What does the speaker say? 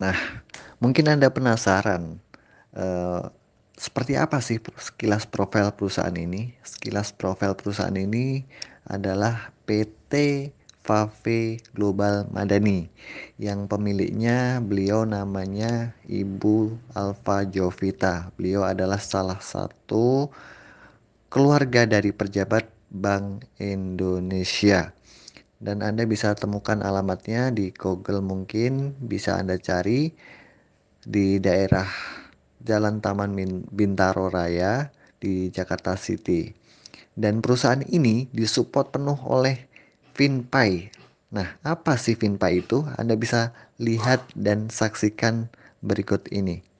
Nah, mungkin Anda penasaran, eee, seperti apa sih sekilas profil perusahaan ini? Sekilas profil perusahaan ini adalah PT Fave Global Madani, yang pemiliknya beliau namanya Ibu Alfa Jovita. Beliau adalah salah satu keluarga dari pejabat Bank Indonesia. Dan Anda bisa temukan alamatnya di Google mungkin bisa Anda cari di daerah Jalan Taman Bintaro Raya di Jakarta City. Dan perusahaan ini disupport penuh oleh FinPay. Nah, apa sih FinPay itu? Anda bisa lihat dan saksikan berikut ini.